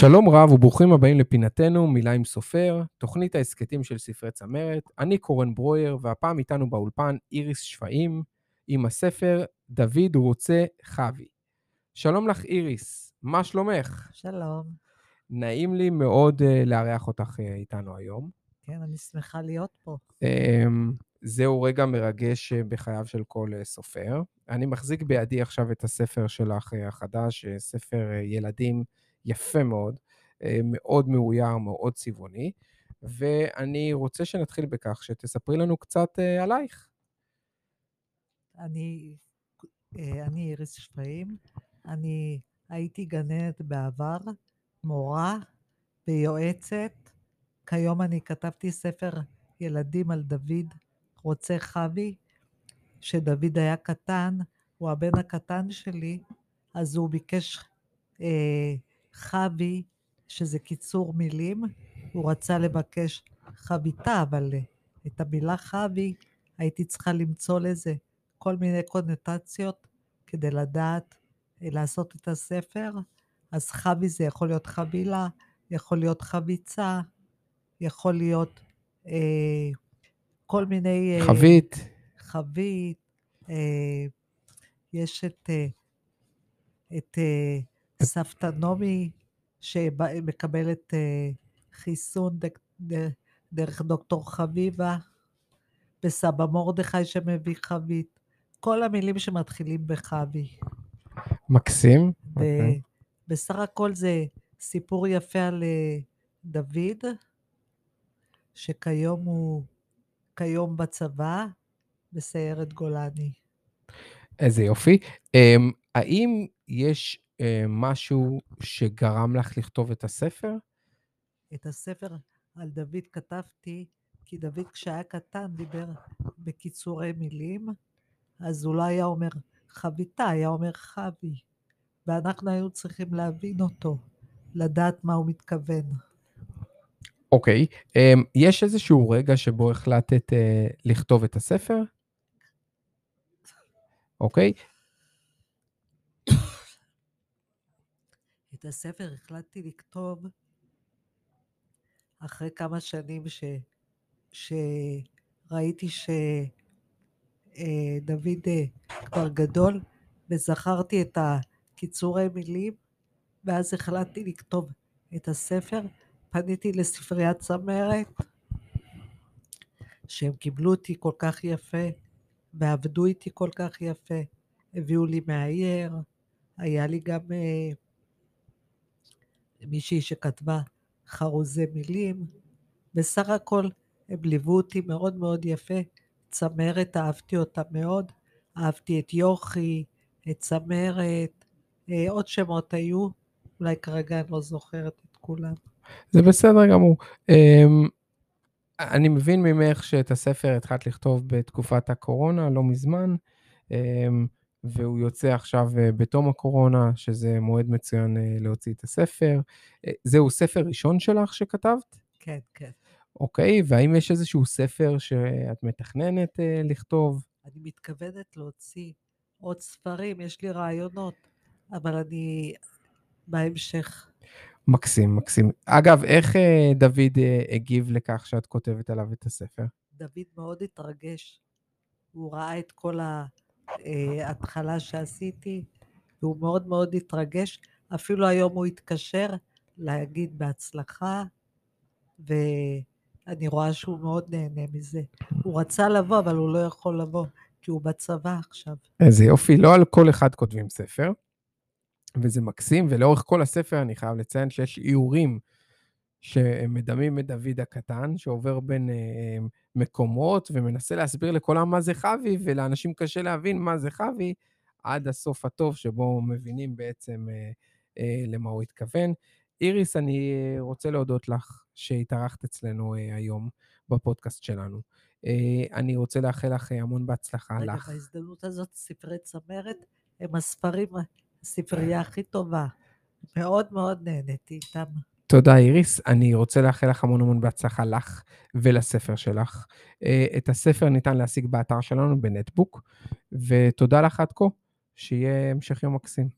שלום רב וברוכים הבאים לפינתנו מילה עם סופר, תוכנית ההסכתים של ספרי צמרת. אני קורן ברויר, והפעם איתנו באולפן איריס שפעים, עם הספר דוד רוצה חוי. שלום לך איריס, מה שלומך? שלום. נעים לי מאוד uh, לארח אותך uh, איתנו היום. כן, אני שמחה להיות פה. Um, זהו רגע מרגש uh, בחייו של כל uh, סופר. אני מחזיק בידי עכשיו את הספר שלך uh, החדש, uh, ספר uh, ילדים יפה מאוד, אה, מאוד מאויר, מאוד צבעוני, ואני רוצה שנתחיל בכך שתספרי לנו קצת אה, עלייך. אני, אה, אני איריס שפעים, אני הייתי גננת בעבר, מורה ויועצת. כיום אני כתבתי ספר ילדים על דוד רוצה חוי, כשדוד היה קטן, הוא הבן הקטן שלי, אז הוא ביקש אה, חבי, שזה קיצור מילים, הוא רצה לבקש חביתה, אבל אה, את המילה חבי הייתי צריכה למצוא לזה כל מיני קונוטציות כדי לדעת אה, לעשות את הספר. אז חבי זה יכול להיות חבילה, יכול להיות חביצה, יכול להיות אה, כל מיני... אה, חבית. חבית. אה, יש את, אה, את אה, סבתא נעמי שמקבלת אה, חיסון דרך דוקטור חביבה, וסבא מרדכי שמביא חבית. כל המילים שמתחילים בחבי. מקסים. ובסך אוקיי. הכל זה סיפור יפה על אה, דוד, שכיום הוא, כיום בצבא, בסיירת גולני. איזה יופי. אמ, האם יש אה, משהו שגרם לך לכתוב את הספר? את הספר על דוד כתבתי, כי דוד כשהיה קטן דיבר בקיצורי מילים, אז הוא לא היה אומר חביתה, היה אומר חבי. ואנחנו היינו צריכים להבין אותו, לדעת מה הוא מתכוון. אוקיי, okay. um, יש איזשהו רגע שבו החלטת uh, לכתוב את הספר? אוקיי, okay. את הספר החלטתי לכתוב אחרי כמה שנים ש, שראיתי שדוד אה, כבר גדול, וזכרתי את הקיצורי מילים, ואז החלטתי לכתוב את הספר. פניתי לספריית צמרת, שהם קיבלו אותי כל כך יפה, ועבדו איתי כל כך יפה. הביאו לי מאייר, היה לי גם... Uh, מישהי שכתבה חרוזי מילים. בסך הכל הם ליוו אותי מאוד מאוד יפה. צמרת, אהבתי אותה מאוד. אהבתי את יוכי, את צמרת, אה, עוד שמות היו, אולי כרגע אני לא זוכרת את כולם. זה בסדר גמור. אמ, אני מבין ממך שאת הספר התחלת לכתוב בתקופת הקורונה, לא מזמן. והוא יוצא עכשיו אה, בתום הקורונה, שזה מועד מצוין אה, להוציא את הספר. אה, זהו ספר ראשון שלך שכתבת? כן, כן. אוקיי, והאם יש איזשהו ספר שאת מתכננת לכתוב? אני מתכוונת להוציא עוד ספרים, יש לי רעיונות, אבל אני בהמשך. מקסים, מקסים. אגב, איך דוד הגיב לכך שאת כותבת עליו את הספר? דוד מאוד התרגש. הוא ראה את כל ה... אה, התחלה שעשיתי, והוא מאוד מאוד התרגש. אפילו היום הוא התקשר להגיד בהצלחה, ואני רואה שהוא מאוד נהנה מזה. הוא רצה לבוא, אבל הוא לא יכול לבוא, כי הוא בצבא עכשיו. איזה יופי, לא על כל אחד כותבים ספר, וזה מקסים, ולאורך כל הספר אני חייב לציין שיש איורים שמדמים את דוד הקטן, שעובר בין אה, מקומות ומנסה להסביר לכולם מה זה חוי, ולאנשים קשה להבין מה זה חוי, עד הסוף הטוב שבו מבינים בעצם אה, אה, למה הוא התכוון. איריס, אני רוצה להודות לך שהתארחת אצלנו אה, היום בפודקאסט שלנו. אה, אני רוצה לאחל לך המון בהצלחה רגע, לך. רגע, בהזדמנות הזאת, ספרי צמרת הם הספרים, הספרייה הכי טובה. מאוד מאוד נהניתי איתם. תודה, איריס. אני רוצה לאחל לך המון המון בהצלחה לך ולספר שלך. אה, את הספר ניתן להשיג באתר שלנו בנטבוק, ותודה לך עד כה, שיהיה המשך יום מקסים.